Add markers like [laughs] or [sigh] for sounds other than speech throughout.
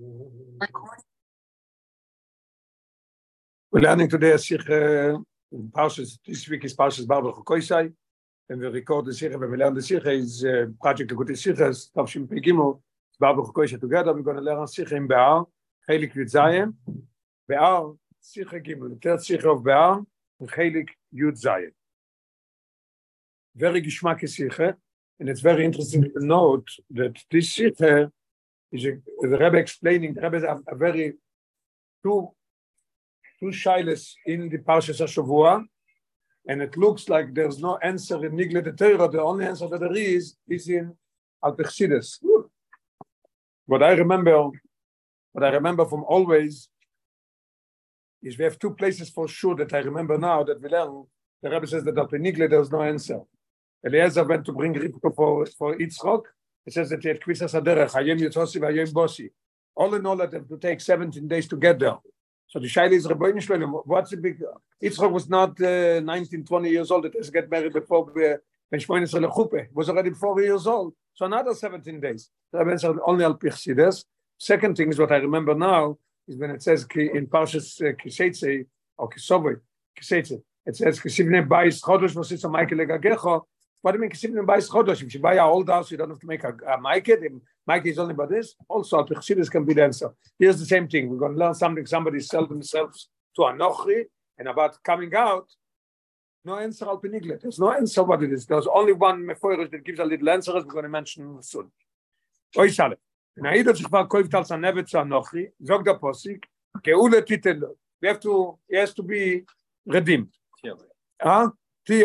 We're learning today a Sikh, uh, Parshas, this week is Parshas Baruch HaKoisai, and we record the Sikh, when we learn the Sikh, is uh, Project Lekutei Sichas, Tavshim Pegimo, Bechukosai together, we're going to learn Sikh in Be'ar, Chelik Yud Zayin, Be'ar, Sikh Gimel, the third Sikh of Be'ar, and Chelik Yud Zayin. Very Gishmak Sikh, and it's very interesting to note that this Sikh is a, the Rebbe explaining, the Rebbe is a, very two two shilas in the Parshas Shavua, and it looks like there's no answer in Nigle the Torah. The only answer that there is is in Al What I remember, what I remember from always is we have two places for sure that I remember now that we learn. The Rebbe says that Al Nigle there's no answer. Eliezer went to bring Rivka for for Yitzchok. It says that had Kvisa Saderech, Hayem Yitzosi, Hayem Bosi. All in all, that have to take 17 days to get there. So the Shaila is Rabbeinu Shloim. What's the big? Yitzchak was not uh, 19, 20 years old. It has get married before when Shmoyne Chuppe was already four years old. So another 17 days. Rabbeinu said only al Pichsides. Second thing is what I remember now is when it says in Parshas uh, or Kisovoi Kiseitze. It says Kisivne Bais Chodosh Vositza Michael Legagecho what do you mean Bais Chodosh? If you buy a old house, you don't have to make a, a Maike. Maike is only about this. Also, Chassidus can be the answer. Here's the same thing. We're going to learn something. Somebody sell themselves to a Nochri and about coming out. No answer al penigle. There's no answer what it is. There's only one mefoirish that gives a little answer. As We're going to mention soon. Oy shale. Na ido sich war kauft als an Nevet zu Nochri. Zog der Posik. Keule titel. We have to, he has to be redeemed. Huh? One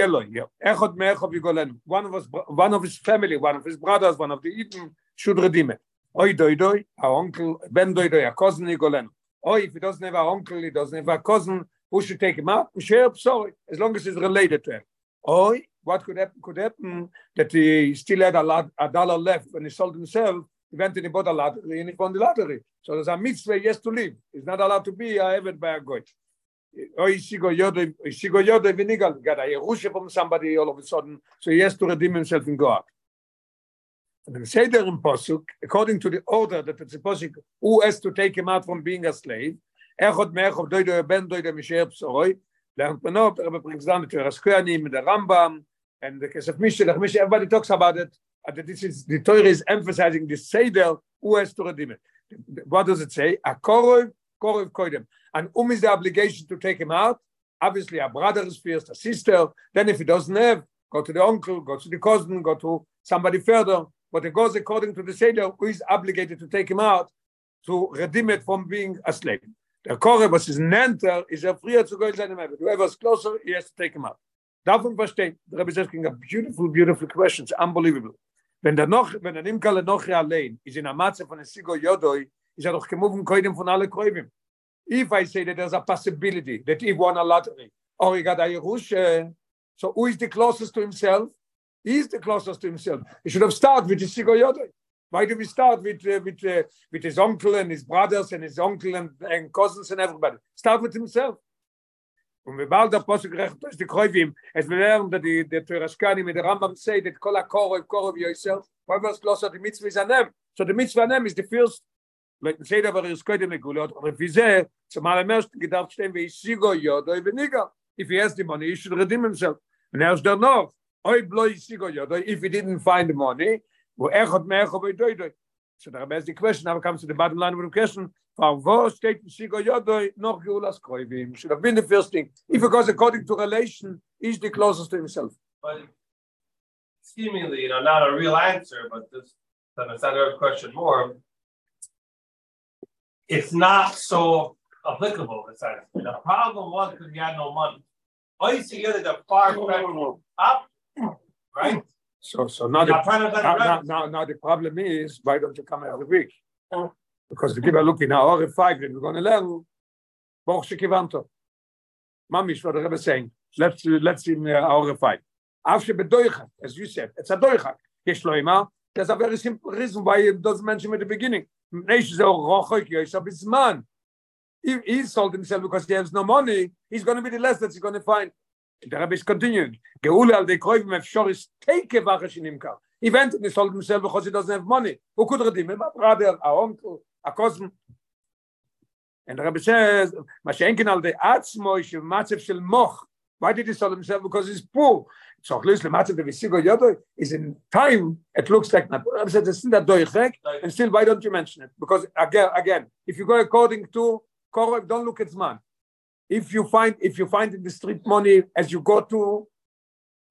of his, one of his family, one of his brothers, one of the Eden should redeem it. Oy doi doi, our uncle, ben doi doi, a cousin Nigolen. Oy, if he doesn't have an uncle, he doesn't have a cousin, who should take him out? Share, sorry, as long as he's related to him. Oy, what could happen? Could happen that he still had a, lot, a dollar left when he sold himself. He went and he bought a lottery and he won the lottery. So there's a mitzvah has to live. He's not allowed to be a by a goy. Or is she go yode is she go yode vinigal got a rushe from somebody all of a sudden. So he has to redeem himself in god and then say there in posuk according to the order that it's supposed who has to take him out from being a slave. Echot mech of doide ben doide misher psoroi. Lernt man not aber brings down to raskani mit der rambam and the case of mishel mish everybody talks about it that this is the torah is emphasizing the seder who has to redeem it. What does it say? A korov korov koidem and um is the obligation to take him out. Obviously, a brother is first, a sister. Then, if he doesn't have, go to the uncle, go to the cousin, go to somebody further. But it goes according to the Seder, who is obligated to take him out to redeem it from being a slave. The Korre, was is Nenter, is er früher zu gehen seinem Rebbe. Whoever's closer, he has to take him out. Davon verstehen, the Rebbe is asking a beautiful, beautiful question. It's unbelievable. Wenn der noch, wenn der Nimkale noch allein ist in der Matze von der Sigo Yodoi, ist er doch gemoven koidem von alle Kräuven. If I say that there's a possibility that he won a lottery or he got a Yerush, so who is the closest to himself? He is the closest to himself. He should have started with his Sigoyode. Why do we start with uh, with uh, with his uncle and his brothers and his uncle and, and cousins and everybody? Start with himself. Und wir bald der Posse gerecht durch die Kräuvim, es wir lernen, dass die, der Teuraskani mit der Rambam say, that kol ha-korov, korov yourself, why was closer the mitzvah is anem? So the mitzvah anem is the first let me say that there is quite a gulot or if is there so mal mer gedacht stehen wie sigo yo do veniga if he has the money he should redeem himself. And now there no oi bloy sigo yo do if he didn't find the money wo er hat mehr go do do so there is the question now comes to the bottom line of the question. For wo steht sigo yo do noch gulas koivim. Should have been the first thing. If it goes according to relation is the closest to himself. But seemingly you know not a real answer but this to understand the question more it's not so applicable. It's like, the problem was because he had no money. All you see here is the far up, right? So, so now, the, now, now, now, now, the problem is, why don't you come every week? Because to give a look in our five, then we're going to learn Baruch Shekivanto. Mamish, what the Rebbe is saying. Let's, let's in uh, our five. After bedoicha, as you said, it's a doicha. Yesh loima, there's a very simple reason why it doesn't mention at the beginning. If he sold himself because he has no money, he's going to be the less that he's going to find. The Rebbe is continuing. Geule al de kroivim efshor is take vache shinimkar. He went and he sold himself because he doesn't have money. Who could redeem him? A brother, a uncle, a cosm. And the Rebbe says, Mashenkin al de atzmo ish matzev shel moch. Why did he sell himself? Because he's poor. So matzev de visigo yodo is in time, it looks like. Rebbe says, it's not doichek, and still, why don't you mention it? Because again, again, if you go according to Korek, don't look at Zman. If you find, if you find in the street money as you go to,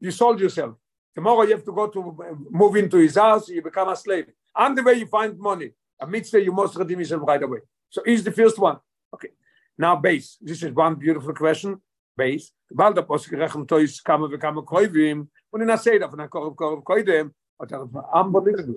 you sold yourself. Tomorrow you have to go to move into his house, you become a slave. And the way you find money, a mitzvah, you must redeem yourself right away. So he's the first one. Okay. Now base. This is one beautiful question. Base. Bald der Post gerechnet tois kama ve kama koivim. Und in a seida von a korb korb koidem. Hat er unbelievable.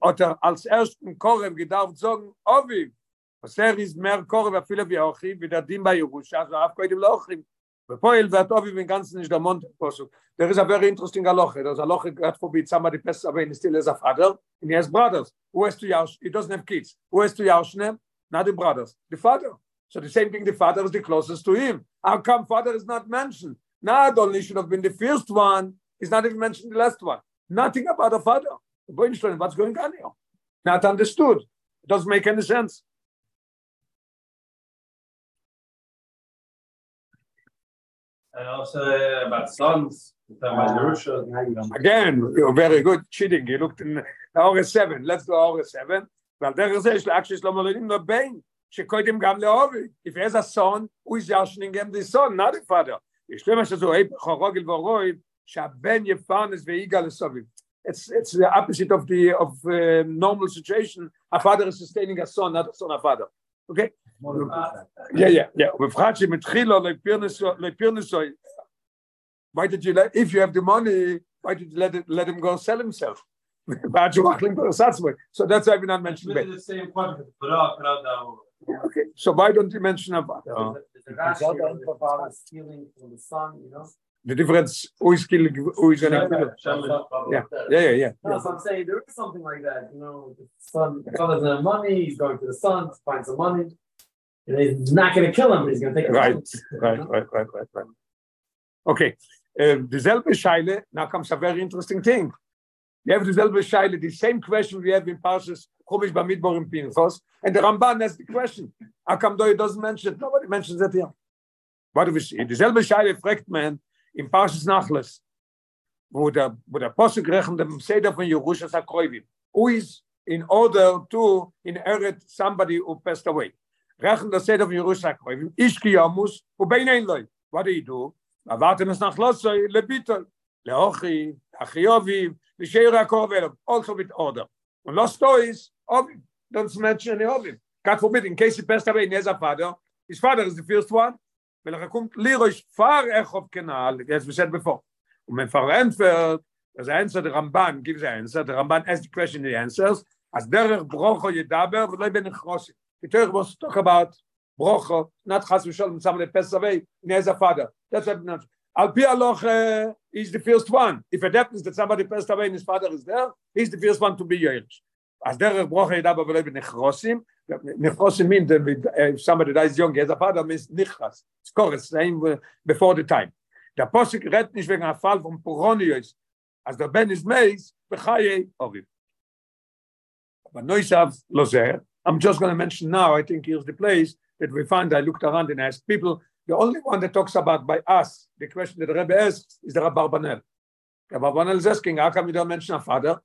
Hat er als ersten korb gedarf sagen, ovi. Was er ist mehr korb a viele wie auch wie der Dim bei Jerusha, so auf koidem lochim. Bepoil vat ovi in ganzen nicht der Mond posuk. There is a very interesting aloch. There's a loch got for bit somebody best away in still as a father. And he has brothers. Who has to yash? He doesn't have kids. Who has to yash them? not the brothers, the father. So the same thing, the father is the closest to him. How come father is not mentioned? Not only should have been the first one, he's not even mentioned the last one. Nothing about the father. What's going on here? Not understood. It doesn't make any sense. And also uh, about sons. Again, you're very good cheating. You looked in August 7. Let's go August 7. Well, there is actually Shlomo Lelim. שקודם גם לאובי if he has a son who is yashning him the son not the father יש למה שזו היפ חורוגל ורוי שהבן יפרנס ויגע לסובים it's it's the opposite of the of uh, normal situation a father is sustaining a son not a son a father okay yeah yeah yeah ובפרט שמתחילו לפרנס לפרנס why did you let if you have the money why did you let it, let him go sell himself [laughs] So that's why we're not mentioning Bet. the same question. Okay, so why don't you mention about uh, the stealing from the sun, you know? The difference, who is killing, who is going to kill Yeah, yeah, yeah, yeah. No, so I'm saying there is something like that, you know, the son, the doesn't have money, he's going to the sun to find some money. And he's not going to kill him, but he's going to take it. Right, right, right, right, right, right. Okay, uh, dieselbe Scheile, now comes a very interesting thing. You have dieselbe Scheile, the same question we have in Parshas Chumash Bamidbar in Pinchos, and the Ramban has the question. Though he doesn't mention it? Nobody mentions it here. What do we see? Dieselbe Scheile fragt man in Parshas Nachles, wo der, wo der Posuk rechnet dem Seder von Yerushas HaKroivim, who is in order to inherit somebody who passed away. Rechnet der Seder von Yerushas HaKroivim, ish ki yomus, wo bein ein loy. What do you do? Avartem es nachlosoi, lebitol, leochi, achioviv, Visheira Korvelov, also with order. And lost stories, Ovim, don't mention any Ovim. God forbid, in case he passed away, he has a father, his father is the first one, ולכן kommt Lirosh far Echov Kenal, as we said before. Und wenn verrennt wird, as answer the Ramban gives the answer, the Ramban asks the question, he answers, as derech brocho yedaber, v'loi ben echrosi. The Torah was talk about brocho, not chas v'sholem, somebody passed away, he has a father. That's what Al Pi is the first one. If it happens that somebody passed away and his father is there, he's the first one to be Yerush. As derech brocha yedaba v'lei b'nechrosim, nechrosim means that if somebody dies young, he has a father, means nichras. It's correct, same uh, before the time. Der Posik redt nicht wegen a Fall von Poronius, as der Ben is meis, b'chaye orim. But Noisav lo I'm just going to mention now, I think here's the place that we find, I looked around and asked people, the only one that talks about by us, the question that the Rebbe asks, is the. Rabbi Barbanel is asking, how come you don't mention a father?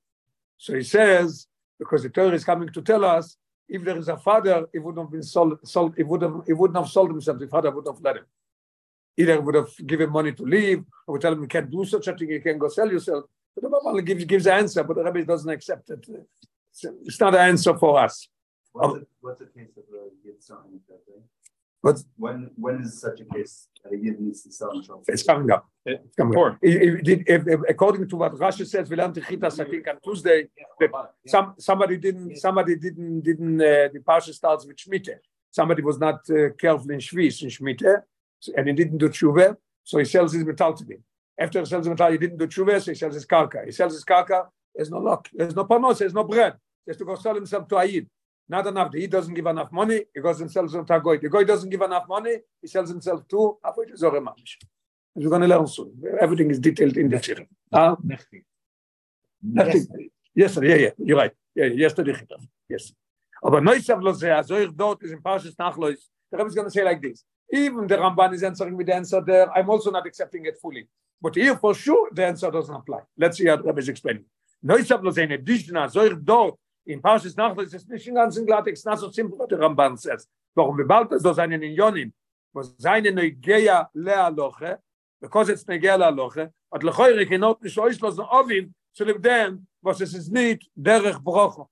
So he says, because the Torah is coming to tell us, if there is a father, he wouldn't have been sold, sold he, would have, he wouldn't have sold himself, the father would have let him. Either would have given money to leave, or would tell him you can't do such a thing, you can go sell yourself. But the Bible gives, gives the answer, but the Rebbe doesn't accept it. It's not an answer for us. What's, the, what's the case of uh, Yitzhak? But when when is such a case that a yid needs to sell himself? It's coming up. It's coming up. If, if, if, according to what Rashi says, we learned Chitas, I think on Tuesday, some somebody didn't somebody didn't didn't uh, the parsha starts with Shmite. Somebody was not uh, careful in Shvis in Shmite, and he didn't do tshuva, so he sells his metal to me. After he sells his metal, he didn't do tshuva, so he sells his karka. He sells his karka. There's no luck. There's no panos. There's no bread. He has to go sell himself to Ayid. Not enough. He doesn't give enough money. He goes and sells to a goy. The goy doesn't give enough money. He sells himself to Avodah Zorah Mamish. We're going to learn soon. Everything is detailed in the Tzirah. Huh? Nothing. Yes, sir. Yeah, yeah. You're right. Yeah, yesterday. Yes. Aber Neusav lo ze, ich dort is in Parshas Nachlois, the Rebbe is going to say like this. Even the Ramban is answering with the answer there, I'm also not accepting it fully. But here for sure, the answer doesn't apply. Let's see how the Rebbe is explaining. Neusav lo ze, in addition, ich dort, in Parshas Nachlois, ist nicht in ganzen it's not so what the Ramban says. Warum wir bald so seinen in Yonim, was seine Neugeia lea loche, because it's Neugeia lea loche, at lechoire kenot nicht auslosen ovim, zu dem, was es ist nicht derech brocho.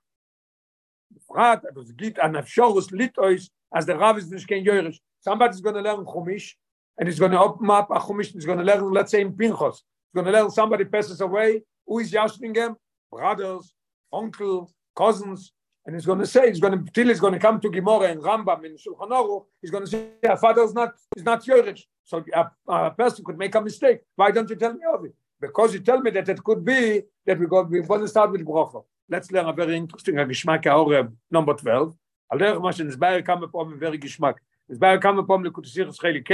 Fragt, aber es gibt an Afshorus lit euch, as der Rav is nicht kein Jörisch. Somebody's going to learn Chumish, and he's going to open up a Chumish, he's going to learn, let's say, in Pinchos. He's going to learn somebody passes away, who is Yashning Brothers, uncle, cousins, and he's going to say, he's going to, till he's going to come to Gemara and Rambam in Shulchan Aruch, he's going to say, our father is not, is not Jörisch. So a, a person could make a mistake. Why don't you tell me of it? Because you tell me that it could be that we go, we want to start with Brocha. Let's learn a very interesting a Geschmack Aure number 12. על דרך מה שנסבר כמה פעמים very גשמק. נסבר כמה פעמים לקודסיכס חלק K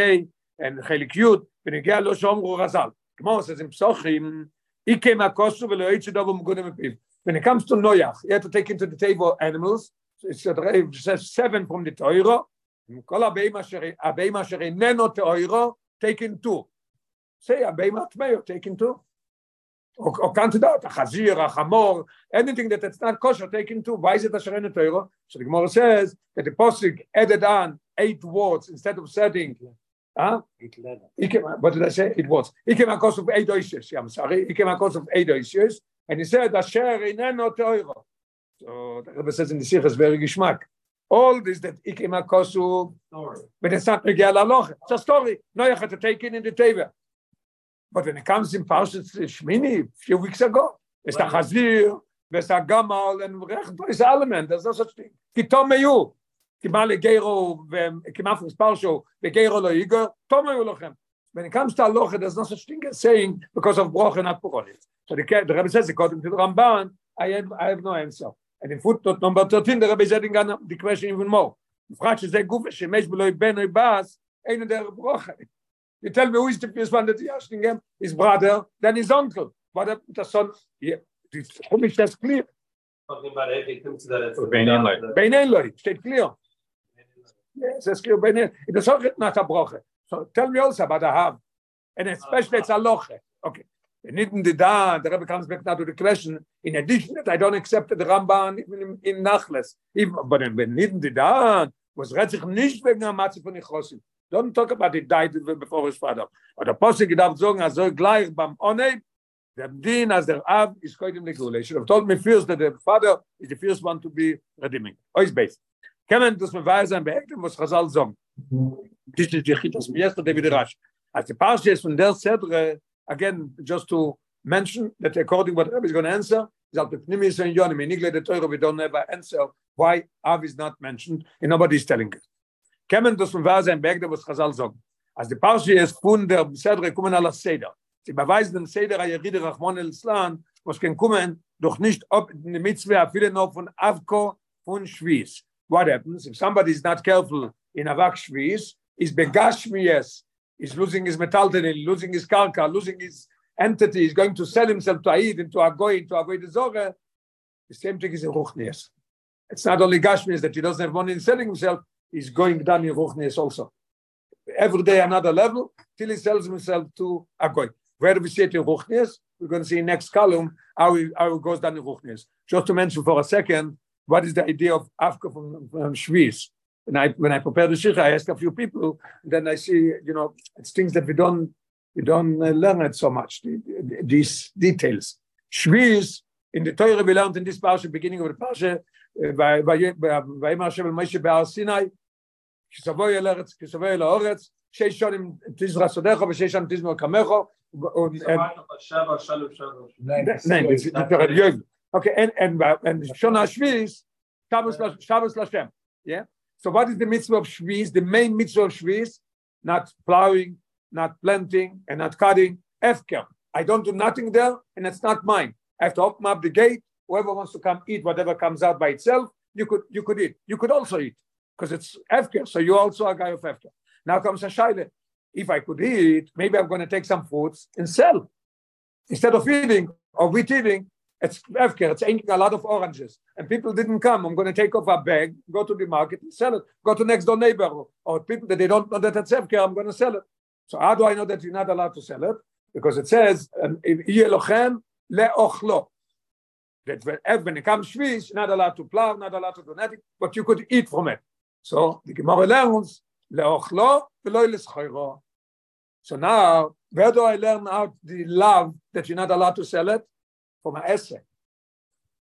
וחלק י' ונגיע לו שאומרו רז"ל. כמו says in פסוחים, איקה מהכוסו ולא יצא דובו מגונה מפיו. When it comes to Noach, you have to take into the table animals. It's it says seven from the Torah. כל הבאים אשר איננו תוירו, taken two. say הבאים הטמאו, taken two. או, או כאן תדעת, החזיר, החמור, anything that it's not kosher, taken two. Why is it אשר אין תוירו? So the Gemara says that the Posik added on eight words instead of setting Huh? What did I say? It was. He came across of eight oishes. I'm sorry. He came across of eight oishes. And he said, Asher ineno teiro. So the Rebbe says in the Sikh is very gishmak. All this that he came across of, but it's not Miguel Aloch. It's a story. No, you have to take it in the Teva. But when it comes in Parshas Shmini, a few weeks ago, it's the Chazir, it's the Gamal, and it's element. There's no such thing. Kitom meyu. כמעט לגרו וכמעט מספר שו וגרו לא ייגו, תום היו לכם. When it comes to halacha, there's no such thing as saying because of broch and not poronis. So the, the Rebbe says, according to the Ramban, I have, I have no answer. And in footnote number 13, the Rebbe is adding on the question even more. בפרט שזה גוף שמש בלוי בן או בס, אין דרך ברוכה. You tell me who is the first one that him? His brother, then his uncle. But the son, yeah, the Chumash says clear. Talking about comes to that. Bein Eloi. Bein Eloi, steht clear. Yes, it's clear. Bein Eloi. It is not a broche. So tell me also about the Hav. And especially it's a loche. Okay. And in the da, the Rebbe comes back now to the question. In addition, that I don't accept the Ramban even in, in Nachles. Even, but when in the da, was Retzich nicht wegen der Matze von Ichosim. Don't talk about it died before his father. But the Posik darf sagen, also gleich beim Onei, der Din as der Av is koidim legule. He should have told me first that the father is the first one to be redeeming. Ois base. Kemen das me weiß sein beektem was Chazal sagen. This is the chitas from yesterday with the Rash. As the parsha is from der Sedre, again, just to mention that according what Rebbe is going to answer, is al pepnimis and yonim, in Igle the Torah, we don't ever answer why Av is not mentioned, and nobody is telling us. Kemen das me weiß sein beektem was Chazal sagen. As the parsha is von der Sedre kommen ala Seder. Sie beweisen dem Seder Ayeride Rachmon el Islam, was kann kommen, doch nicht ob in der Mitzvah, viele noch von Avko, von Schwiz. What happens if somebody is not careful in Avak Shviz, is begashmiyes, is losing his metaltenin, losing his karka, losing his entity, He's going to sell himself to Aid, into a goy, into a goy the the same thing is in Ruchnias. It's not only Gashmiyes that he doesn't have money in selling himself, he's going down in Ruchnias also. Every day another level, till he sells himself to a goy. Where do we see it in Ruchnias? We're going to see next column how, he, how it goes down in Ruchnias. Just to mention for a second, what is the idea of Afka from, from? And I, when I prepare the shikha, I ask a few people, then I see, you know, it's things that we don't, we don't uh, learn it so much, the, the, these details. Shviz, in the Torah we learned in this parsha, beginning of the parsha, uh, by Vayim Hashem el Moshe Be'ar Sinai, kisavoy el Eretz, kisavoy el Oretz, sheish shonim tizra sodecho, v'sheish shonim tizmor kamecho, and, Shava, shalom, shalom. Nein, das ist der Religion. Okay, and and and Shona Shviz, Shabbos La- Shabbos Lashem. Yeah. So what is the mitzvah of Shviz? The main mitzvah of Shviz, not plowing, not planting, and not cutting. Efker. I don't do nothing there, and it's not mine. I have to open up the gate. Whoever wants to come eat whatever comes out by itself, you could you could eat. You could also eat because it's Efker. So you're also a guy of Efker. Now comes a shaila. If I could eat, maybe I'm going to take some foods and sell instead of eating or with eating. It's Efker, it's eating a lot of oranges. And people didn't come. I'm going to take off a bag, go to the market and sell it. Go to next door neighbor. Or people that they don't know that it's Efker, I'm going to sell it. So how do I know that you're not allowed to sell it? Because it says, um, "Yeh le'ochlo." That when, it comes you're not allowed to plow, not allowed to do nothing, but you could eat from it. So the Gemara learns, le'ochlo ve'lo l'schoiro. So now, where do I learn out the love that you're not allowed to sell it?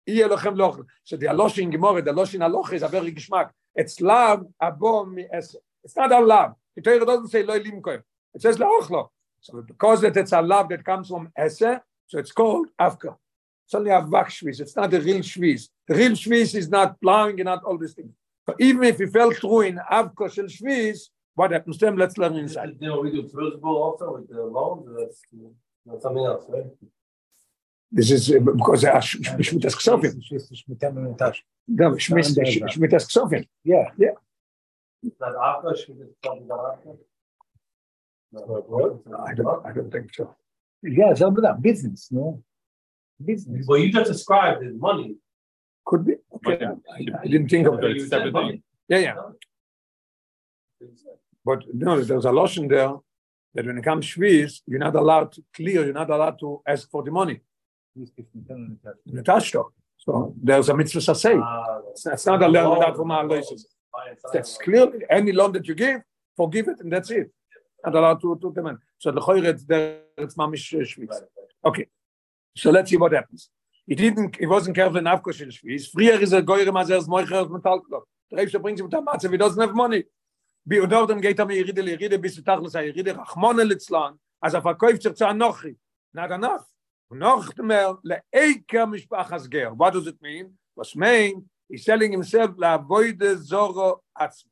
Yeh lochem le'ochlo. So the alosh in Gemara, the alosh in aloch is a very geschmack. It's not a love. Torah doesn't say loy limkoim. It says le'ochlo. So because that it's a love that comes from essay, so it's called afka. It's only a vak shviz. It's not a real shviz. The real shviz is not plowing and not all these things. But even if you fell through in avka shel shviz, what happens to them? Let's learn inside. Know, we do principal also with the that's, that's something else, right? This is uh, because uh, sh- sh- shmitas ksofim. No, shmis- shmitas ksofim. Yeah. Not after, should we just talk about after? I don't, I don't think so. Yeah, some of that business, no? Business. Well, you just described his money. Could be. Okay. I, I didn't think of that. You said money. Yeah, yeah. But no, there's a loss in there that when it comes shviz, you're not allowed to clear, you're not allowed to ask for the money. Natashto. So there's a mitzvah say. Ah, It's it's not a learn that from our laces. That's clearly any loan that you give, forgive it, and that's it. Not allowed to to demand. So the choyre it's there, it's mamish shviz. Okay. So let's see what happens. He didn't, he wasn't careful enough because in Schweiz. Früher ist er geure Mazers Moicher aus Metallklopp. Der Rebster bringt sich mit der Matze, wie doesn't have money. Und dort geht mir Iride, Iride, bis zu Tachlis, Iride, Rachmone Litzlan, als er verkauft sich zu Anochi. Not enough. Noch mehr, ger. What does it mean? Was mean? He's selling himself la'avoide zoro atzmo.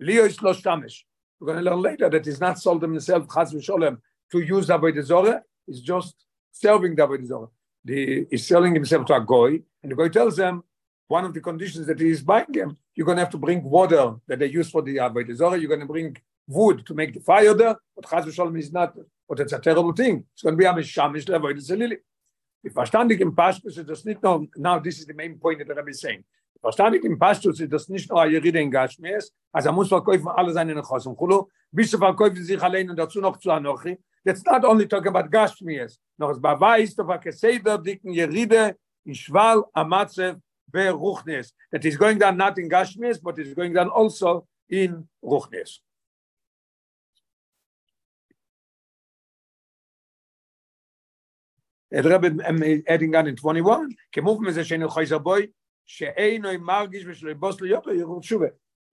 Leo is lo shtamish. We're going to learn later that he's not sold himself, chas v'sholem, to use avoide zoro. He's just serving the avoide zoro. The, he's selling himself to a goy, and the goy tells them, one of the conditions that he is buying him, you're going to have to bring water that they use for the avodah zarah. You're going to bring wood to make the fire there. But chas v'sholem is not. But it's a terrible thing. It's going to be a mishamish leavodah zelili. Die Verstandig im Pastus ist das nicht nur, now this is the main point that Rabbi is saying. Die Verstandig im Pastus ist das nicht nur ein Jeride in Gashmias, also er muss verkaufen alle seine Nechos und Chulu, bis er verkauft sich allein und dazu noch zu Anochi. That's not only talking about Gashmias, noch es beweist auf a Keseder dicken Jeride in Schwal, Amatzev, Beruchnes. That is going down not in Gashmias, but is going down also in Ruchnes. Der Rebbe um, adding on in 21, כמוב מזה שאינו חייזר בוי, שאינו מרגיש ושלא יבוס ליופו, ירור תשובה.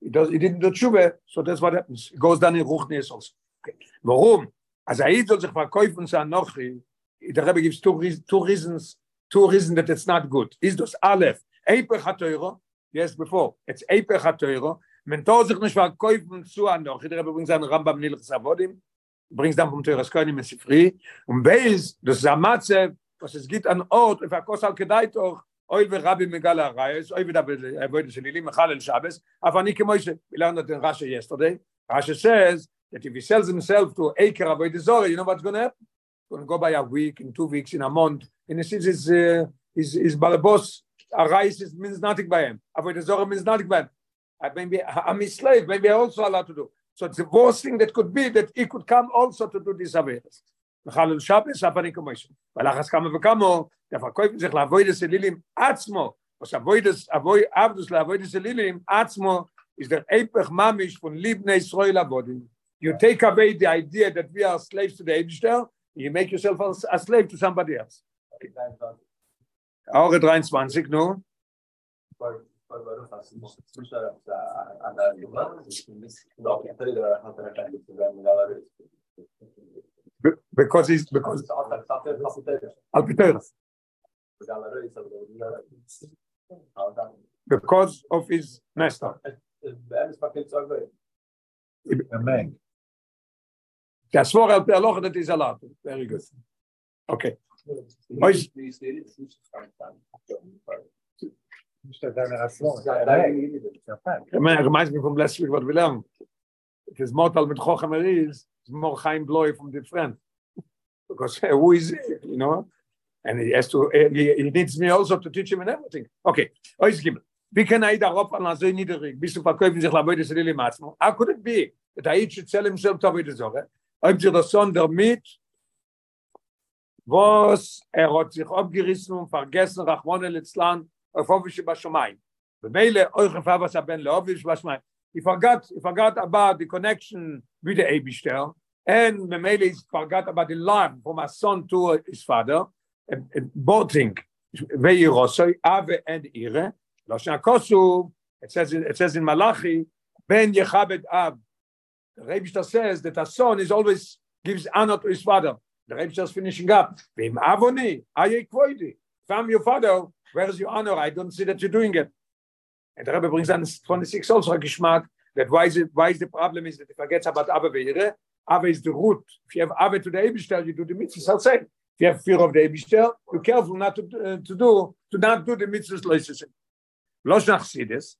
He, does, he didn't do תשובה, so that's what happens. It goes down in Ruchnes also. Okay. Warum? אז העיד soll sich verkaufen zu Anochi, der Rebbe gives two, reas- two reasons, two reasons that it's not good. Is das Aleph, Eipech HaTeuro, yes, before, it's Eipech HaTeuro, wenn Tor sich nicht verkaufen zu Anochi, der Rebbe bringt seinen Rambam Nilchs Avodim, bringt dann vom Teures Koine mit Sifri, und Beis, das ist Amatze, was es gibt an Ort, if akos al kedai toch, oil ve rabbi megal arayes, oil vida avoid the lilim mechal el Shabbos, אבל אני כמו ש... we learned that in Rashi yesterday, Rashi says that if he sells himself to Aker avoid the Zorah, you know what's going to happen? It's going to go by a week, in two weeks, in a month, and he sees his, uh, his, his balabos, arayes is- means nothing by him, avoid the Zorah means nothing by him. Uh, maybe I'm his slave, maybe I'm also allowed to do. So it's the worst thing that could be that he could come also to do this Averis. מחלל שבס, אף אני כמו אישו. ולחס כמה וכמו, דפקוי צריך לעבוד את אלילים עצמו, או שעבוד עבדוס לעבוד את אלילים עצמו, is der Eipach Mamish von Libne Israel Avodim. You take away the idea that we are slaves to the Eibishter, you make yourself a, a slave to somebody else. Aure 23, no? Be- Because he's, because, Alpiteras, because of his master. Amen. Svor al Perloch that is allowed. Very good. Okay. Nicht der deine Rassel. Ja, It reminds me from last week what we learned. It is mortal with Chochem Eriz, it's more Chaim Bloy from the friend. Because who is he, you know? And he has to, uh, he, he needs me also to teach him and everything. Okay, Ois Gimel. Wie kann er darauf an so niedrig, bis zu verkaufen sich Lavoide Sedili Matzmo? How could it be that I should sell himself to Avoide Zorre? Ob sich das Son damit, was er hat sich abgerissen und vergessen, Rachmone Litzlan, He forgot, he forgot about the connection with the Eibishter, and Bemele he forgot about the love from his son to his father, and, and both things, Veirosoi, Ave and Ire, Lashon HaKosu, it says, in- it says in Malachi, Ben Yechabed Ab. The Rebbe says that a son is always gives honor to his father. The Rebbe is finishing up. Vim Avoni, Kvoidi. If I'm your father, where's your honor? I don't see that you're doing it. And the Rebbe brings on 26 also a geschmack that why is it why is the problem is that he forgets about Abba Veire. Abba is the root. If you have Abba to the Ebishter, you do the mitzvahs. Say. If you have fear of the Ebishter, you're careful not to, uh, to do to not do the mitzvahs loises. Losh Chassidus,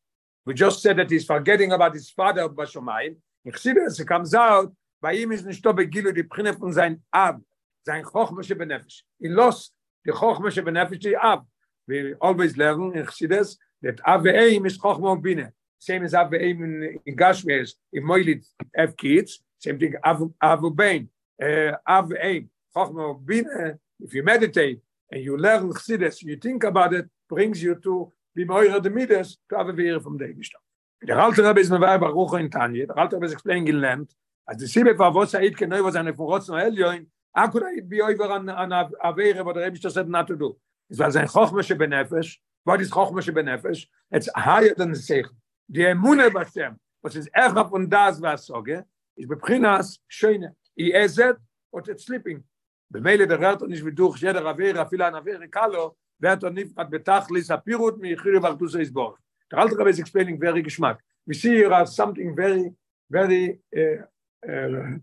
we just said that he's forgetting about his father Bashomayim. In Chassidus, it comes out, by him is nicht begilu die Prinne von sein Ab, sein Chochma Shebenefesh. He lost the Chochma Shebenefesh to Ab. we always learn in Chassidus that Avei is Chochmo Bine. Same as Avei in, in Gashmias, in Moilid, have kids. Same thing, Avu Bein. Uh, Avei, Chochmo Bine, if you meditate and you learn Chassidus, you think about it, brings you to be Moira de Midas, to have a from the Eivishtam. Der alte Rabbi ist mir bei Baruch in Tanje, der alte Rabbi ist explain gelernt, als die Sibbe war, wo es Aid kein Neuwa seine Furotz noch Elioin, akkurat bei Oiver an Avere, wo der Rabbi ist das hat er nato du. Es war sein chochmische benefesh what is chochmische benefesh. It's higher than the sech die emune basem was is er von das was sage is beprinas schöne i ezet und it's sleeping. במילא דררת nicht בדוח jeder avere אפילו an avere kalo wird er nicht mit betachlis apirut mi khir vartus isbor der alte rabbi is explaining very geschmack. We see here as something very very uh, uh,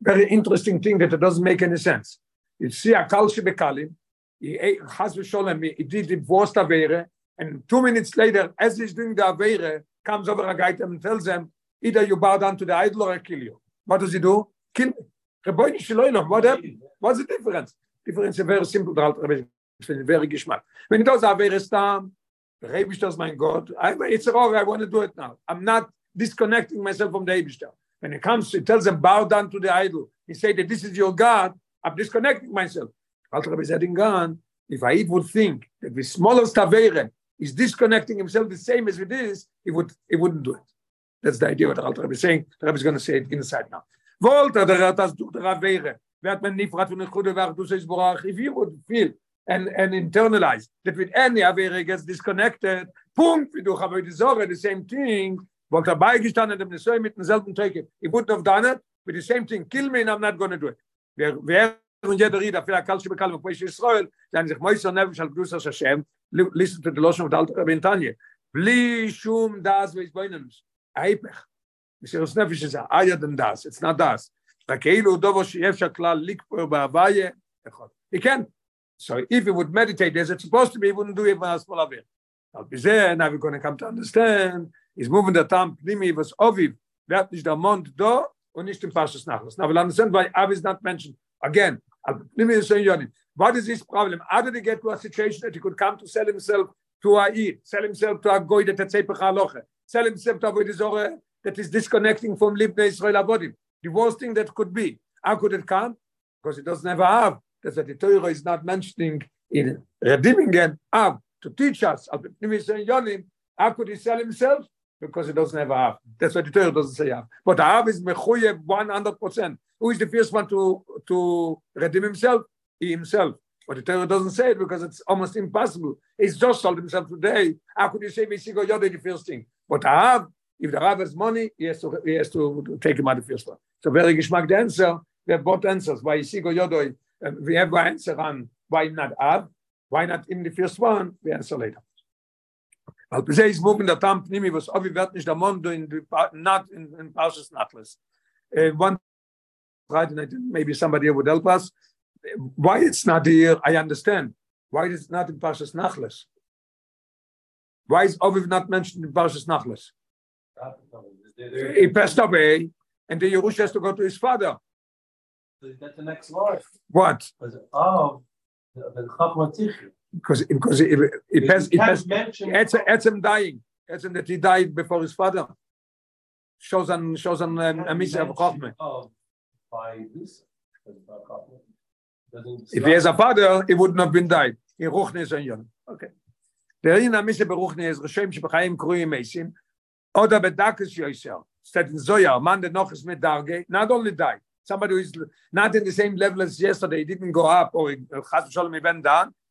very interesting thing that it doesn't make any sense. You see a kalshi bekalim he has sholem he did divorced avere and two minutes later as he's doing the avere comes over a guy and tells them either you bow down to the idol or I kill you what does he do kill me what happened? What's the difference? Difference is very simple. Very geschmack. When it does avere stam, Rebbe does my God. I, it's wrong. I want to do it now. I'm not disconnecting myself from the Rebbe. When it comes, he tells them bow down to the idol. He said that this is your God. I'm disconnecting myself. Alter Rebbe said in Gan, if I would think that the smallest avere is disconnecting himself the same as with this, he would he wouldn't do it. That's the idea what the Alter Rebbe is saying. The Rebbe is going to say it inside now. Wollte der hat das durch der avere. Wird man nicht fragt von der gute Werk, du sagst Borach, if you would feel and and internalize that with any avere gets disconnected punkt wie du habe die sorge the same thing wo dabei dem so mit demselben Take he wouldn't have done it with the same thing kill me and I'm not going to do it wer wer und jeder Rieder für Akal Shibakal und Pesach Israel, dann sich Moishe Nev shal Gdus Hashem, listen to the Lashon of the Alter Rabbi Tanya. Bli shum das veis boinens. Aipech. Mishir Snefish is higher than das. It's not das. Rakeilu dovo sheyev shaklal likpur ba'avaye. He can. So if he would meditate as it's supposed to be, he wouldn't do it when it's full of it. Now we're going to come to understand. He's moving the tam pnimi was oviv. That is the mond do und nicht im Pashas Nachlas. Now we'll understand why Av is not mentioned. Again, al pnimi is saying. What is his problem? How did he get to a situation that he could come to sell himself to a eat, sell himself to a goy that had sepech haloche, sell himself to a avodah that is disconnecting from Libnei Israel Avodim. The worst thing that could be. How could it come? Because it doesn't have a Av. That's what the Torah is not mentioning in redeeming an Av to teach us. How could he sell himself? Because he doesn't have a Av. That's what the Torah doesn't say Av. But Av is Mechuyev 100%. Who is the first one to, to redeem himself? He himself. But the Torah doesn't say it because it's almost impossible. He's just sold himself today. How could you say Visigo Yoda the first thing? But Av, if the Rav has money, he has to, he has to take him out the first one. So very geschmack the answer. We have both answers. Why Isigo Yodoi? Uh, we have one answer on why not Av, why not in the first one? We answer later. Al Pizay is moving the Tam Pnimi was Ovi wird nicht der Mondo in the, not in, in Parshas Nachlas. Uh, one right, and I maybe somebody would help us. Why it's not here, I understand. Why is it not in Parshas Nachlas? Why is Oviv not mentioned in Parshas Nachlas? He passed away, and the Yerush has to go to his father. So That's the next line. What? Oh, the. Because because it, it, it, has, it, has, mention. It's, it's him dying. Him that he died before his father. Shows on shows on um, a mitzvah of Chochmah. By this. If he has a father, he would not have been died. In Ruchne is a young. Okay. Der in a mitzvah beruchne is Reshem shebchaim kruim mesim. Oda bedakes yoiser. Said in Zoya, man that noch is mit darge, not only died. Somebody who is not in the same level as yesterday, he didn't go up, or chas v'sholem he went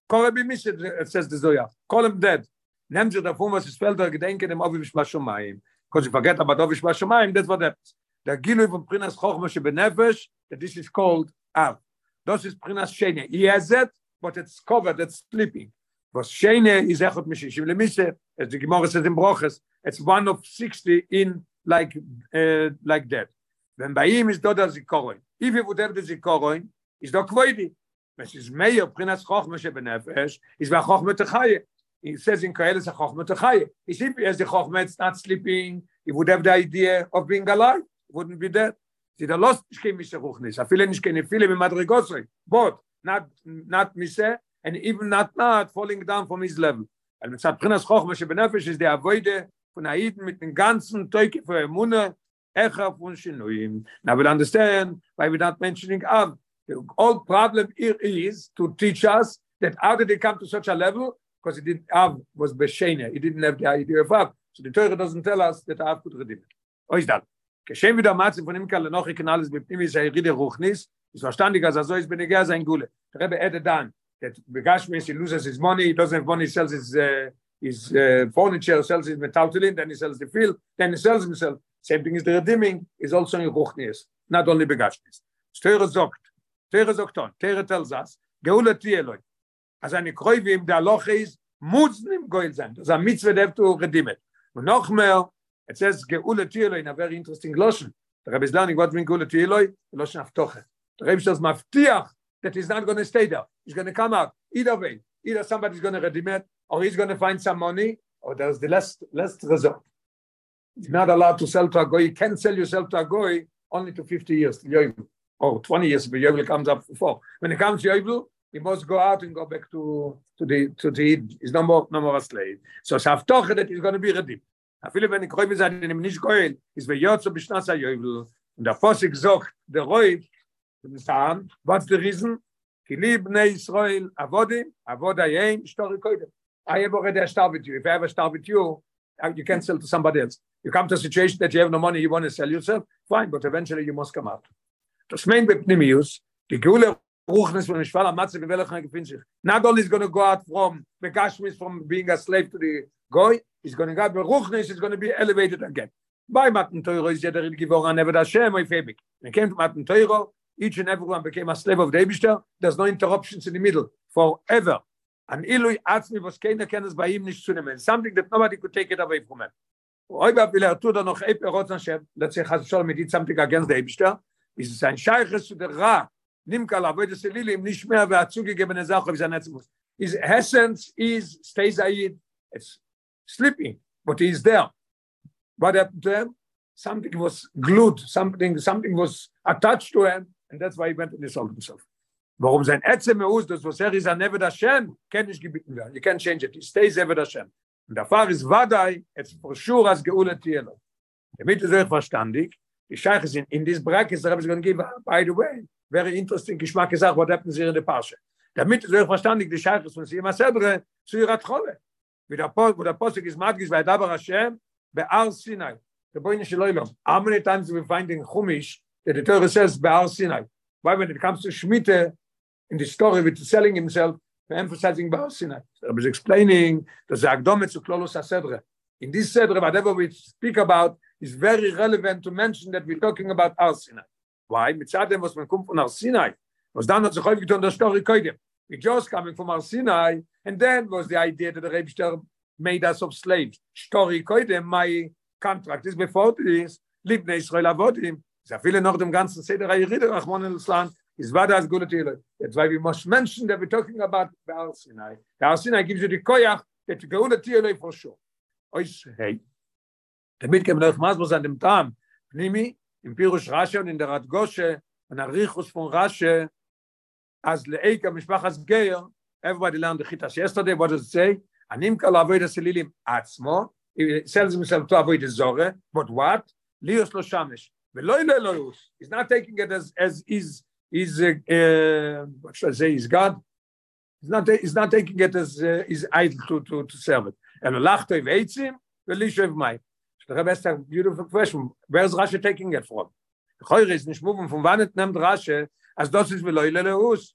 down. Kore b'mishet, it says the Zoya. Call him dead. Nehmt sich davon, was ist Felder, gedenken dem Ovi Bishma Shomayim. Because you forget about Ovi Bishma Shomayim, that's what happens. Der Gilui von Prinas Chochma shebenefesh, that this is called Av. Das ist Prinas Shene. He has it, but it's covered, it's sleeping. Was Shene is Echot Mishishim Lemise, as the Gemara says in Broches, it's one of 60 in like uh, like that. When by him is Doda Zikoron. If he would have the Zikoron, is do Kvoidi. When is Meir Prinas Chochma shebenefesh, is by Chochma Techaye. He says in Koheles a Chochma Techaye. If he has the Chochma, it's not sleeping, he would have the idea of being alive, wouldn't be dead. Sie da lost nicht kein Mische Ruchnis. A viele nicht keine viele mit Madrigosoi. But not not Mische and even not not falling down from his level. Weil mit Zaprinas Chochma shebenefesh is der Avoide von Aiden mit dem ganzen Teuke für Emune Echa von Shinuim. Now we'll understand why we're not mentioning Av. The old problem here is to teach us that how did they come to such a level? Because it did Av was Beshene. He didn't have the idea of Av. So the Torah doesn't tell us that Av could redeem it. Ois dann. Geschehen wieder Matze von ihm kann noch kann alles ihm ist er rede Ruchnis. Ist verstandig, als er so ist, bin ich sein Gule. Der Rebbe added dann, that Begashmis, he loses his money, he doesn't have money, he sells his, uh, his uh, furniture, sells his metaltalin, then he sells the field, then he sells himself. Same thing is the redeeming, is also in Ruchnis, not only Begashmis. Störe sagt, Tere sagt on, tells us, Geule Tieloi, as eine Kroi wie ihm der muss nicht Goil sein. Das ein Mitzvah, der to redeem it. Und noch mehr, it says Geule Tieloi in a very interesting Loschen. The Rebbe is learning what means Geule Tieloi, of Aftoche. The Rebbe says, Maftiach, that he's not going to stay there. He's going to come out. Either way, either somebody's going to redeem it, or he's going to find some money, or there's the last last result. You're not allowed to sell to a goy. You can sell yourself to a goy only to 50 years, or 20 years, but Yovel comes up before. When it comes to Yovel, he must go out and go back to to the to the he's no more no more a slave. So Saftoche that he's going to be redeemed. אפילו wenn ich רואה בזה, אני nicht goel, ist ויוצא בשנס היובל, und der Fossig sagt, der Räub, Sam, what's the reason? Ki li bnei Israel avodim, avod hayim, shtori koidem. I have already started with you. If I ever start with you, uh, you can sell to somebody else. You come to a situation that you have no money, you want to sell yourself, fine, but eventually you must come out. Das mein Bepnimius, die Geule Ruchnis von Mishval Amatze Bevelach gefindt sich. Not only is going to go out from the Gashmis from being a slave to the Goy, he's going to go but Ruchnis is going to be elevated again. By Matan Teuro is jeder Givoran never Hashem or Febik. When it came to Matan Teuro, each and everyone became a slave of the. There's no interruptions in the middle forever. And Ilui Atzmi was keiner kennes bei ihm nicht zu nehmen. Something that nobody could take it away from him. Oiba will er tut er noch Epe Rotz Hashem, let's say Chas Shalom, he did something against the ist sein Scheiches zu der Ra, nimm kal avoid the Selili, ihm nicht mehr wer zugegebene Sache, wie sein Netzmus. His essence is, stays Ayid, it's sleeping, but he is there. What happened to him? Something was glued, something, something was attached to him, and that's why he went and he sold himself. Warum sein Etze Meus, das was er ist an Eved Hashem, kann nicht gebeten werden. You can't change it. He stays Eved Hashem. Und der Fall ist Wadai, it's for sure as Geule Tielo. Damit ist euch verstandig, Scheiche sind in this bracket, the Rebbe is going to give, by the way, very interesting Geschmack gesagt, what happens here in the Pasha. Damit ist euch verstandig, die Scheiche von Sima Sedre zu ihrer Trolle. Wie der Post, wo der Postik ist Madgis, bei Dabar Hashem, bei Ar Sinai. The boy Nishiloilom. How many times we find in Chumish that the Torah says by Ar Sinai? Why when it comes to Shemitah, in the story with selling himself, emphasizing Baal Sinai. I was explaining the Zagdome to Klolos HaSedre. In this Sedre, whatever we speak about is very relevant to mention that we're talking about Ar Sinai. Why? Mitzadem was man kommt von Ar Sinai. Was dann hat sich häufig getan, der Story koidem. We just coming from Ar Sinai, and then was the idea that the Rebster made us of slaves. Story koidem, my contract is before this, Libne Israel Avodim. Sehr viele noch dem ganzen Seder Ayiride, Rachmon el-Islam, is what as good to That's why we must mention that we're talking about Baal Sinai. Baal Sinai gives you the koyach that you go to for sure. Ois, hey. damit kem noch mas muss an dem tam. Nimi im pirush rashe und in der radgosche an arichus von rashe everybody learned the chitas yesterday. What does it say? Anim kal avoid as lilim atsmo he sells himself to avoid the zore but what? Lios lo shamesh. Ve lo ile he's not taking it as as is is uh, uh, what should i say? Is god. He's not he's not taking it as uh, is idle to to to serve it. And lachte veitzim ve lishev mai the Rebbe asked a beautiful question. Where's Rashi taking it from? Choyre is nicht moving from wann it nimmt Rashi as das ist velo ile lo us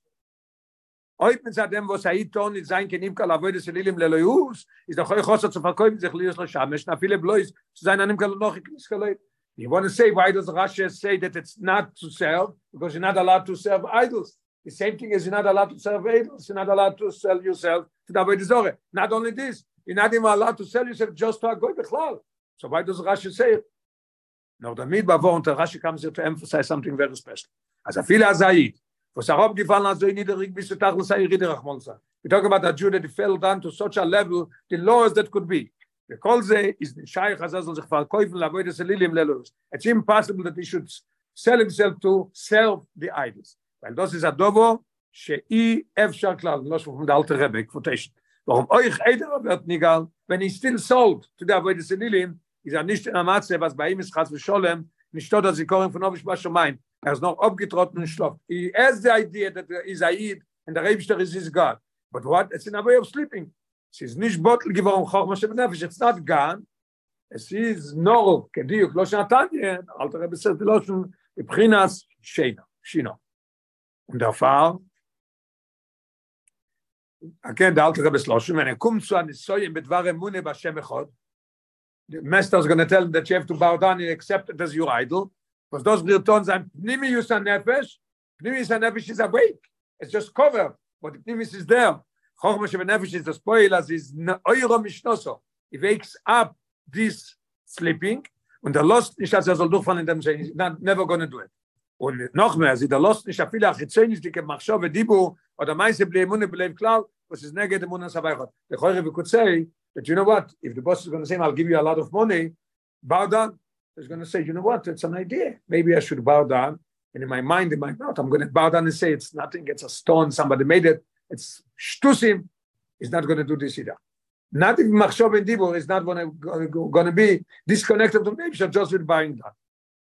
Oyt mit zadem was er ton nit sein kenim kala voide se lilim le loyus is doch euch hosot zu verkaufen sich lius lo shamesh na viele blois zu sein anem kala noch ich skale you want to say why does Rashi say that it's not to sell because you're not allowed to serve idols. The same thing is you're not allowed to serve idols. You're not allowed to sell yourself to the voide zore not only this you're not even allowed to sell yourself just to a goy bechlal so why does Rashi say it? Now mid bavon Rashi comes here to emphasize something very special. As a fila zaid was er hab gefallen also in niederig bis zu tag sei rede rahmon sa. We talk about that jude that fell down to such a level the lowest that could be. The shaykh hazaz sich verkaufen la boy des lilim lelos. It's impossible that he should sell himself to sell the idols. Weil das ist a dobo shei efshar klal los von der alte rebek quotation. Warum euch eider wird nigal wenn he still sold to the lilim is er nicht in der matze was bei ihm ist khas sholem nicht dort dass sie kommen von ob ich was schon mein er ist noch abgetrotten und schlaft. He has the idea that there is Aid and the Rebster is his God. But what? It's in a way of sleeping. Es ist nicht bottle geworden, Chochma Shem Nefesh. It's not gone. Es ist nur, כדיוק, לא שנתניה, אל תראה בסרט, לא schon מבחינת שינה, שינו. Und der Fall, again, der alte Rebbe Sloshim, wenn er kommt zu the master is going to tell him that you have to bow down and accept it as your idol, was das wird dann sein Pnimius an Nefesh, Pnimius an Nefesh is awake, it's just covered, but the Pnimius is there. Chochma Sheva Nefesh is the spoil, as is Euro Mishnoso. He wakes up this sleeping, und er lost nicht, als er soll durchfallen in dem Sein, he's not, never gonna do it. Und noch mehr, sie da lost nicht, a viele Achizenis, die kem Machshove Dibu, oder meise Emune bleiv klar, was is neged Emune Sabaichot. The Choyre, we could say, that you know what, if the boss is going to say, I'll give you a lot of money, bow down, is going to say, you know what, it's an idea. Maybe I should bow down. And in my mind, in my mouth, I'm going to bow down and say, it's nothing, it's a stone, somebody made it. It's shtusim. He's not going to do this either. Not even Machshov and Dibur is not going to be disconnected from Nebsha just with buying that.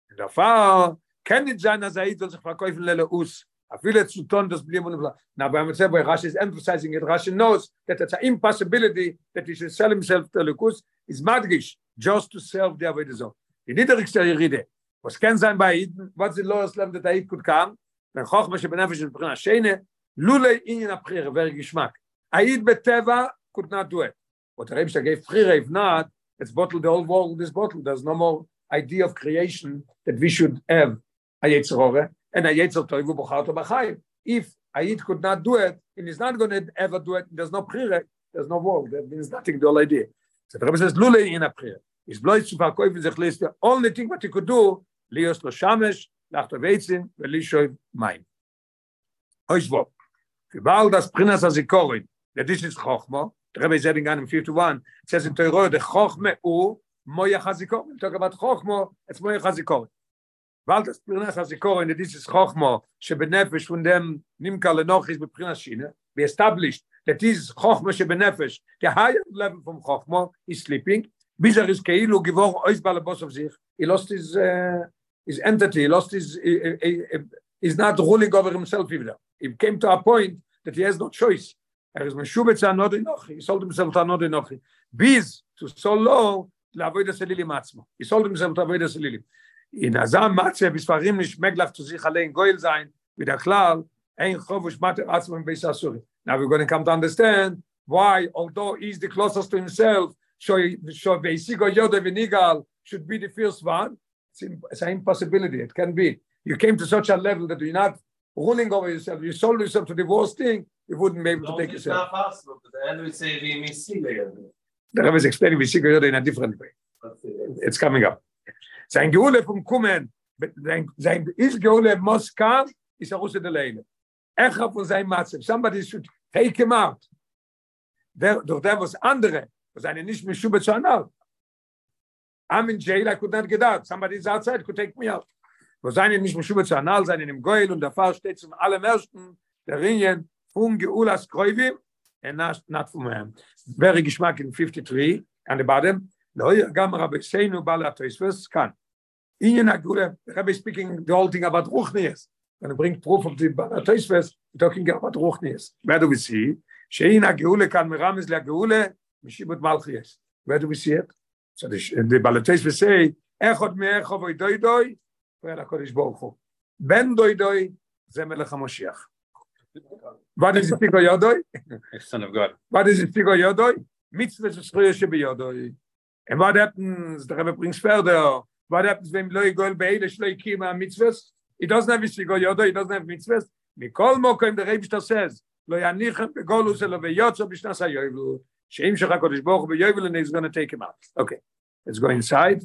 And therefore, can it sein, as Aid will sich verkaufen lele us, a viele zu tun, das blieben und Now, when Rashi is emphasizing it, Rashi knows that it's an impossibility that he should sell himself to Lekus, is madgish, just to serve the Avodah die niedrigste Rede. Was kann sein bei Iden, was die Lohes leben, dass Eid gut kam, wenn Chochma she benefesh in Bechina Shene, lule in in Aprire, wer Geschmack. Eid beteva could not do it. What the Rebbe gave Frire, if not, it's bottled the whole world this bottle. There's no more idea of creation that we should have a Yetzirore and a Yetzir Toivu Bocharto B'chaim. If Ayid could not do it, and he's not going to ever do it, there's no Prire, there's no world, that means nothing, the whole idea. So the Rebbe says, Lule in a prayer. is bloß zu verkaufen sich lässt The only thing what he could do lios lo shamesh weil ich schon mein euch wo bald das prinas as ikorin der dis is chochma der rebe zeding an im 51 says in teuro de chochme u moya chazikor talk about chochma it's moya chazikor Weil das Pirnach hat sich korin, das ist Chochmo, she benefesh von dem Nimka Lenochis mit Pirnach Schiene, we established, that is Chochmo she benefesh, the higher level from Chochmo is sleeping, bis er ist kei, lo givor ois bala boss of sich, he lost his, uh, his entity, he lost his, he is not ruling over himself either. He came to a point that he has no choice. Er is meshubet anod nodi he sold himself zah nodi nochi, bis to so low, la voida selili matzmo. He sold himself to voida selili. In azam matze bisfarim nicht meglach zu sich allein goil sein. Mit der klal ein chovush mater atzmo beis asuri. Now we're going to come to understand why, although he's the closest to himself, so so Veisigo Yoda Vinigal should be the first one. It's, it's an impossibility. It can be. You came to such a level that you're not ruling over yourself. You sold yourself to the worst thing. You wouldn't be able No, to take it's yourself. not possible, but the end we say we miss. The Rebbe is explaining Veisigo Yoda in a different way. It's coming up. Sein Geule vom Kummen, sein, sein is Geule muss kam, ist er Russe der Leine. Echa von seinem Matze. Somebody should take him out. Der, durch der was andere, was eine nicht mehr Schube zu anal. I'm in jail, I could not get out. Somebody is outside, could take me out. Wo seine nicht mehr Schube zu anal, seine im Goyl und der Fall steht zum allerersten der Ringen von Geulas Kreuvi, and not, not from him. Very geschmack in 53, and the bottom, לא גם רבי סיינו בעל התוספס, כאן. עניין הגאולה, רבי speaking the whole thing about רוחניאס. When bring proof of the בעל התוספס, talking about רוחניאס. Where do we see? שאין הגאולה כאן מרמז לגאולה, משיבות מלכיאס. Where do we see it? So the, the בעל התוספס say, אחד מאחו ואידוי דוי, ואל הקודש ברוך הוא. בן דוי דוי, זה מלך המשיח. What is it, Tigo Yodoi? [laughs] Son of God. What is it, Tigo Yodoi? Mitzvah is Shriya Shebe Yodoi. And what happens, the Rebbe brings further, what happens when Lo Yigol Be'ele Shlo Yikima mitzvahs? He doesn't have Tigo Yodoi, he doesn't have mitzvahs. Mikol Mokoim, the Rebbe says, Lo Yanichem Begolus Elo Veyotzo B'shnas HaYoyvlu. Sheim Shech HaKodesh Baruch Hu and he's going to take him out. Okay, let's go inside.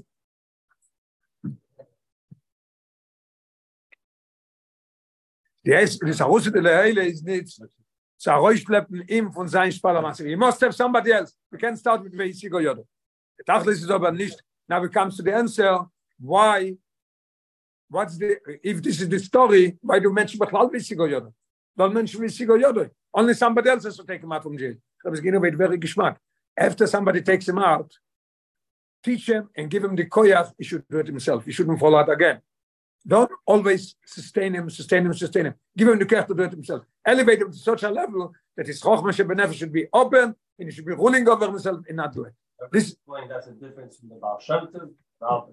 Ist, das Aruse de Leile ist nicht, so a Reusch schleppen ihm von seinem Spalamasse. You must have somebody else. We can't start with Veisigo Yodo. The Tachlis is aber nicht, now we come to the answer, why, what's the, if this is the story, why do you mention Bechlal Veisigo Yodo? Don't mention Veisigo Yodo. Only somebody else has to take him out from jail. It's going to very geschmack. After somebody takes him out, teach him and give him the koyach, he should do it himself. He shouldn't fall out again. Don't always sustain him, sustain him, sustain him. Give him the care to do it himself. Elevate him to such a level that his chokhmah shebenefesh should be open and he should be ruling over himself and not do it. This- This point, that's a difference from the Baal Shem Tov,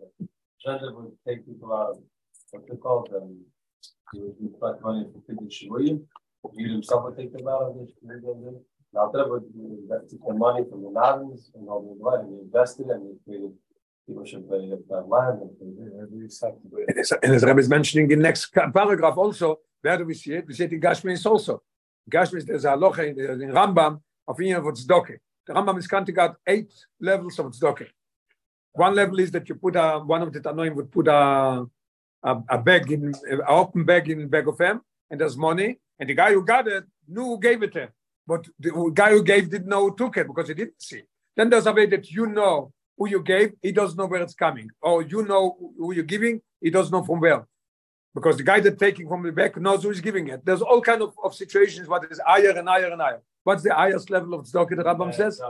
the Tov would take people out of, what they call them, he would back money for Kiddush Shivuyim, he himself would take them out of the this, the Alter would invest the money from the Navins and all the blood, and he invested and he created, people should that land and. As, Rebbe is mentioning in next paragraph also, where do we see it? We see it in Gashmis also. Gashmis, there's a halacha in, the- in Rambam of Inyan of Tzedokah. The Rambam is counting out eight levels of Tzedokah. One level is that you put a, one of the Tanoim would put a, a, a bag in, an open bag in bag of him, and there's money, and the guy who got it knew who gave it to him. But the guy who gave didn't know who took it because he didn't see. Then there's a way that you know who you gave, he doesn't know where it's coming. Or you know who you're giving, he doesn't know from where. Because the guy that taking from the back knows who's giving it. There's all kind of, of situations what is higher and higher and higher. What's the highest level of tzedakah the Rambam says?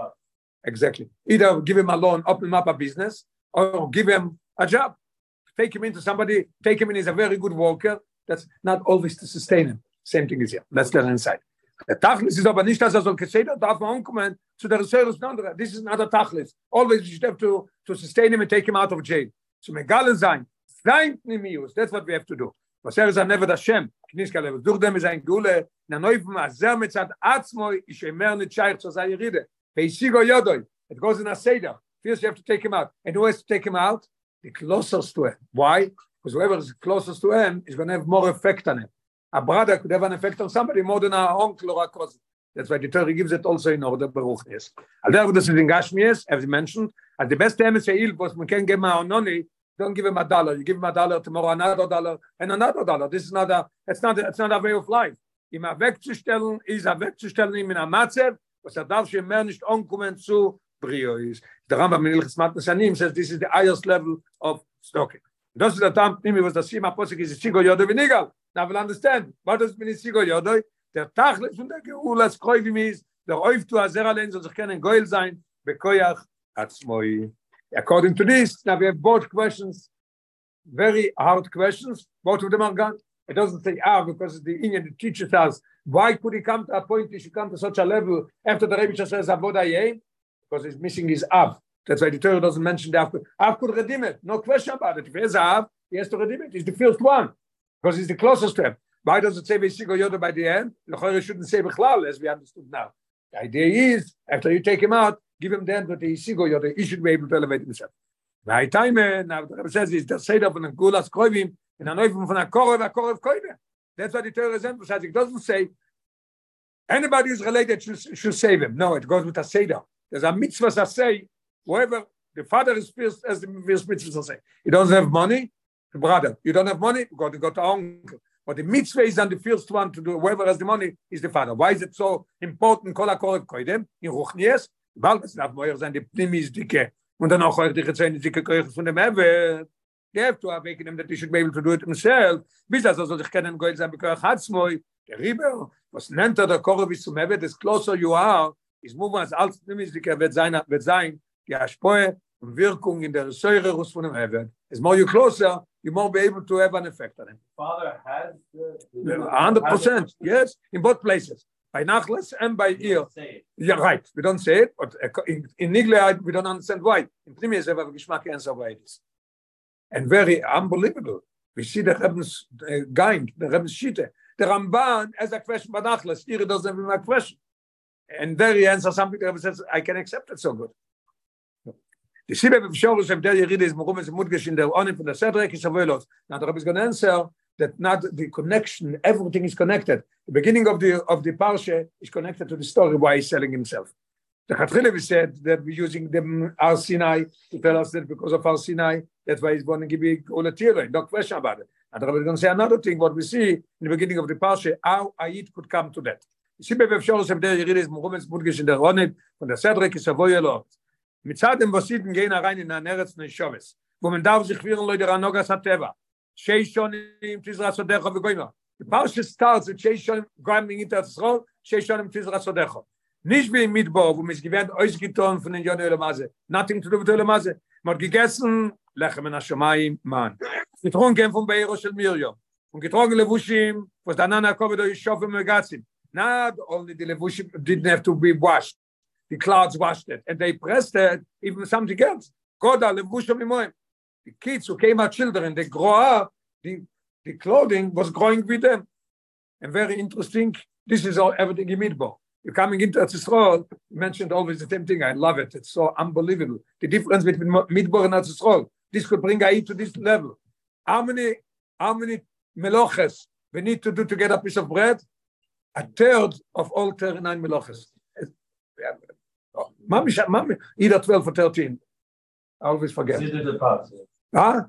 Exactly. Either give him a loan, open him up a business, or give him a job. Take him into somebody, take him in, he's a very good worker. That's not always to sustain him. Same thing is here. Let's get inside. Der Tachlis ist aber nicht, dass er so gesehen darf man umkommen zu der Reserves und andere. This is another Tachlis. Always you have to, to sustain him and take him out of jail. Zum Egale sein. Sein Pnimius. That's what we have to do. Was er ist ein Neved Hashem. Kniska Level. Durch dem ist ein Gule. Na neufem azer mitzad atzmoi ish emer nicht scheich zu sein. It goes in a Seder. First you have to take him out. And who has to take him out? The closest to him. Why? Because whoever is closest to him is going to have more effect on him. A brother could have an effect on somebody more than a uncle or a cousin. That's why the Torah gives it also in order Baruch is. Al der das ist in as mentioned, as the best time is heal was man can give him a noni, don't give him a dollar. You give him a dollar tomorrow, another dollar, and another dollar. This is not a, it's not, a, it's not a way of life. Ihm wegzustellen, ist a wegzustellen in a Matzev, was er darf schon mehr nicht umkommen zu Brio ist. Der Rambam in Ilchis Matnes Anim says this is the highest level of stocking. Das ist der Tam, Nimi, was das Shima Posik ist, Sigo Yodo Vinigal. Now we'll understand. What does it mean Sigo Yodo? Der Tachlis und der Geulas Kroivim ist, der Oif Azer allein soll sich kennen Goel sein, Bekoyach Atzmoi. According to this, now we have both questions, very hard questions. Both of them are gone. It doesn't say ah because the Indian the teacher says why could he come to a point he should come to such a level after the Rebbe says avoda yeh because he's missing his av. That's why the Torah doesn't mention the av. Av could redeem it, no question about it. If he has av, he has to redeem it. He's the first one because he's the closest to him. Why does it say Vesigo Yoda by the end? The Torah shouldn't say Bechlal as we understood now. The idea is after you take him out, give him the end with the Vesigo Yoda. He should be able to elevate himself. By time now the Rebbe says is the Seder the Gulas Koivim in a Neufim von a Korev, a Korev Koive. That's what the Torah is emphasizing. It doesn't say anybody who's related should, should save him. No, it goes with a Seder. There's a mitzvah that say, whoever the father is first as the first mitzvah say. He doesn't have money, the brother. You don't have money, go to go to uncle. But the mitzvah is on the first one to do, whoever has the money is the father. Why is it so important? Kol HaKoreb Koidem, in Ruchnies, weil das darf moir sein, die Pnimis dicke, und dann auch euch die Gezähne dicke Kirche von dem Ewe. They have to awaken him that he should be able to do it himself. Bis das also sich kennen, Goel sein, bekoich Hatzmoi, Der Riber, was nennt er der Korre bis zum Hebet, des closer you are, is move as als Nimisdiker wird sein, wird sein, die Aspoe und Wirkung in der Säure Russ von dem Hebet. As more you closer, you more be able to have an effect on him. Father has the. the- 100%, yes, in both places. By Nachlas and by ear. Yeah, right. We don't say it, but uh, in, in Nigle, we don't understand why. In Primi is ever geschmack answer why it is. And very unbelievable. We see the Rebbe's uh, the Rebbe's shite. The Ramban has a question by Nachlas. Here doesn't have a question. And there he answers something the Rebbe says, I can accept it so good. The Sibbe of Shorus of der Yeride is Morum is Mudgesh in der Onim from the Sedrek is Avelos. Now the Rebbe is going to answer that not the connection, everything is connected. The beginning of the of the parsha is connected to the story why he's selling himself. The Chatrilevi said that we're using the Ar Sinai to tell us that because of Ar Sinai, that's why he's going to give you Olatira, no question about it. And the is going to say another thing, what we see in the beginning of the parsha, how Ayit could come to that. You see, Bebe Shorus of der Yeride is Morum is Mudgesh in der Onim von der Sedrek is Avoyelos. מצד dem Vasiden gehen rein in der Neretz Neshoves, wo man darf sich führen Leute Ranogas Hateva. Shei shonim tizra sodecho v'goyma. The parsha starts with Shei shonim grinding into the throat, Shei shonim tizra sodecho. Nicht wie im Midbar, wo man es gewähnt ausgetan von den Jöne Elamaze. Nothing to do with Elamaze. Man gegessen, Lechem in Hashemayim, man. Getrunken vom Beiro של Miriam. Und getrunken Levushim, was der Nana Kovedo Yishof im Megatzim. Not only the Levushim didn't have to be washed, the clouds washed it, and they pressed it, even something else. Koda Levushim Imoim. The kids who came out children, they grow up, the, the clothing was growing with them. And very interesting, this is all everything in Midbar. You're coming into Eretz Yisrael, you mentioned always the same thing. I love it. It's so unbelievable. The difference between Midbar and Eretz Yisrael. This could bring Ayit to this level. How many, how many meloches we need to do to get a piece of bread? A third of all 39 meloches. Mami, mami, either 12 or 13. I always forget. Consider the parts. Huh?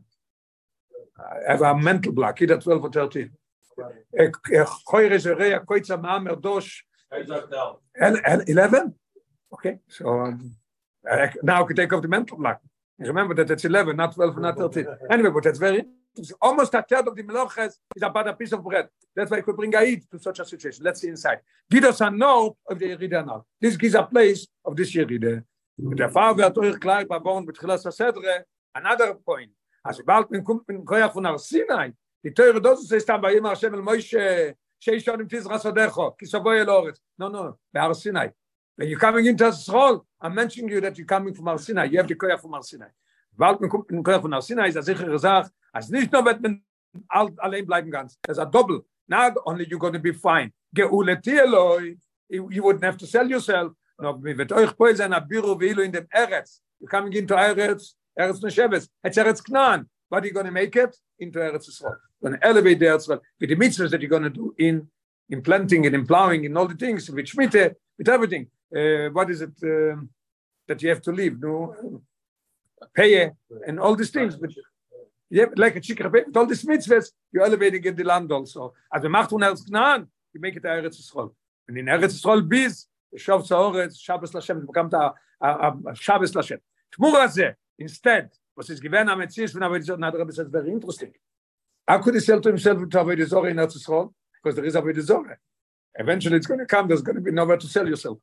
I have a mental block, either 12 or 13. Choyre Zereya Koitza Ma'amer Dosh Heads up down. El- El- 11? Okay, so um, I- now I can take off the mental block. Remember that it's 11, not 12, not 13. Anyway, but that's very it's almost a third of the meloches is about a piece of bread. That's why I could bring Aid to such a situation. Let's see inside. Give us a note of the Yerida now. This gives a place of this Yerida. Der Farbe wird euch klar bebauen mit Chilas Sedre. Another point. Als bald man kommt mit Koyach von Ar Sinai, die teure Dosis ist dann bei ihm Hashem el Moshe, שיש schon im Tizra Sodecho, ki soboy el Oretz. No, no, Har Sinai. When you're coming into Israel, I'm mentioning you that you're coming from Sinai. You have the Koyach from Har Sinai. Bald man kommt mit dem Koyach von Har Sinai, ist eine sichere Sache, als nicht nur wird man all- allein bleiben ganz. There's a double. Not only you're going to be fine. Geuleti Eloi, you you wouldn't have to sell yourself. No, mir wird euch po sein Abiru veilu in dem Eretz. You're coming into Eretz, Eretz Nesheves. It's Eretz Knan. But you're going to make it into Eretz Yisrael. You're going to elevate the Eretz Yisrael with the mitzvahs that you're going to do in in planting and in plowing and all the things with Shmite, with everything. Uh, what is it um, that you have to leave? No, pay and all these things. But yeah, like a chicken with all these mitzvahs, you're elevating in the land also. As a macht von Eretz you make it a Eretz Yisrael. And in Eretz Yisrael biz, Shav Tzaoretz, Shabbos Lashem, bekommt a, a, a Shabbos Lashem. Tmura ze, instead, was is given am Metzies Avodah Zorah, now the Rebbe very interesting. How could he sell to himself to Avodah Zorah in Eretz Yisrael? Because there is Avodah Zorah. Eventually it's going to come, there's going to be nowhere to sell yourself.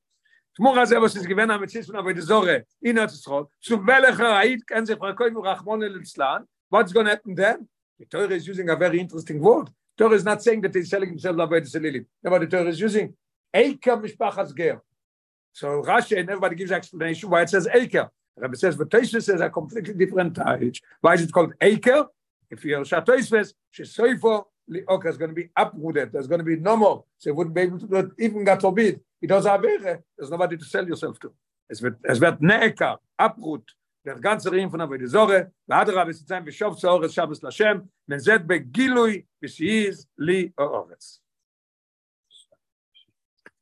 Tmura ze, was is given am Metzies von Avodah Zorah in Eretz Yisrael, zu welcher Ait kann sich verkaufen what's going to happen then? The Torah is using a very interesting word. Torah is not saying that he's selling himself Avodah Zelilim. No, but the Torah is using Eika Mishpachas Ger. So Rashi and everybody gives explanation why it says. The Rebbe says, but Tosfos says a completely different age. Why is it called Eker? If you're Shatosfos, Shesoifo, Li'oka is going to be uprooted. There's going to be no more. So you wouldn't be able to do it, even God forbid. It does Avere. There's nobody to sell yourself to. Es wird, es wird Neekar, uproot. Der ganze Ring von Avodah Zorah, ואדרבה וסצאים ושוב צהורס שבס לשם, מזד בגילוי ושיעיז לי האורץ.